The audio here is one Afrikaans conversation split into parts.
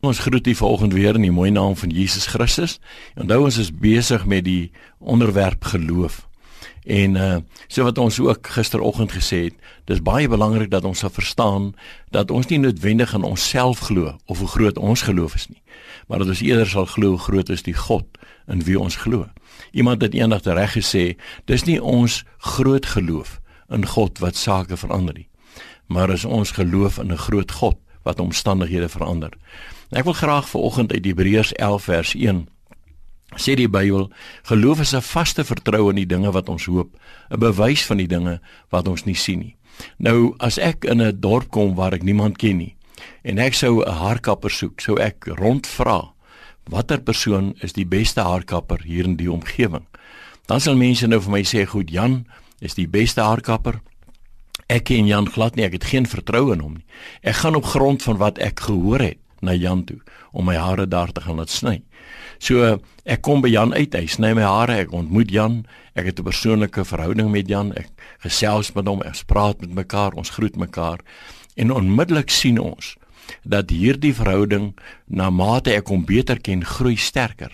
Ons groet u vanoggend weer in die mooi naam van Jesus Christus. Onthou ons is besig met die onderwerp geloof. En uh so wat ons ook gisteroggend gesê het, dis baie belangrik dat ons sal verstaan dat ons nie noodwendig aan onsself glo of hoe groot ons geloof is nie, maar dat ons eerder sal glo hoe groot is die God in wie ons glo. Iemand het eendag reg gesê, dis nie ons groot geloof in God wat sake verander nie, maar is ons geloof in 'n groot God wat omstandighede verander. Ek wil graag vanoggend uit Hebreërs 11 vers 1 sê die Bybel, geloof is 'n vaste vertroue in die dinge wat ons hoop, 'n bewys van die dinge wat ons nie sien nie. Nou as ek in 'n dorp kom waar ek niemand ken nie en ek sou 'n haarkapper soek, sou ek rondvra watter persoon is die beste haarkapper hier in die omgewing. Dan sal mense nou vir my sê, "Goed, Jan is die beste haarkapper." Ek ken Jan glad nie, ek het geen vertroue in hom nie. Ek gaan op grond van wat ek gehoor het na Jan toe om my hare daar te gaan laat sny. So ek kom by Jan uit, hy sny my hare, ek ontmoet Jan, ek het 'n persoonlike verhouding met Jan, ek gesels met hom, ons praat met mekaar, ons groet mekaar en onmiddellik sien ons dat hierdie verhouding na mate ek hom beter ken, groei sterker.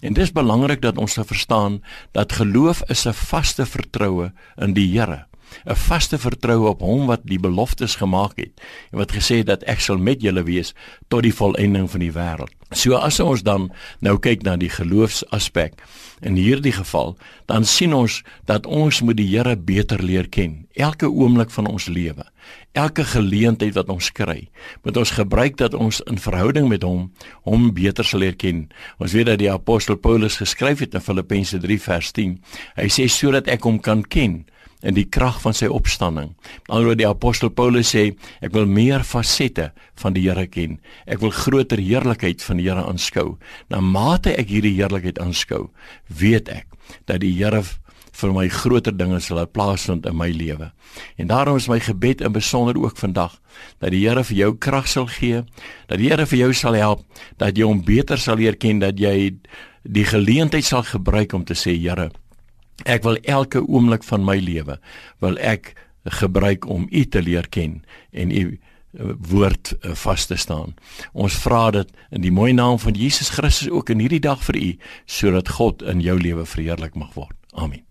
En dis belangrik dat ons verstaan dat geloof is 'n vaste vertroue in die Here. 'n vaste vertroue op hom wat die beloftes gemaak het en wat gesê het dat ek sal met julle wees tot die volëinding van die wêreld. So as ons dan nou kyk na die geloofsaspek in hierdie geval, dan sien ons dat ons moet die Here beter leer ken elke oomblik van ons lewe. Elke geleentheid wat ons kry, moet ons gebruik dat ons in verhouding met hom hom beter sal leer ken. Ons weet dat die apostel Paulus geskryf het in Filippense 3 vers 10. Hy sê sodat ek hom kan ken in die krag van sy opstanding. Alhoewel die apostel Paulus sê, ek wil meer fasette van die Here ken. Ek wil groter heerlikheid van die Here aanskou. Na mate ek hierdie heerlikheid aanskou, weet ek dat die Here vir my groter dinge sal plaasvind in my lewe. En daarom is my gebed in besonder ook vandag dat die Here vir jou krag sal gee, dat die Here vir jou sal help, dat jy hom beter sal leer ken, dat jy die geleentheid sal gebruik om te sê Here, Ek wil elke oomblik van my lewe wil ek gebruik om U te leer ken en U eh, woord eh, vas te staan. Ons vra dit in die mooi naam van Jesus Christus ook in hierdie dag vir u sodat God in jou lewe verheerlik mag word. Amen.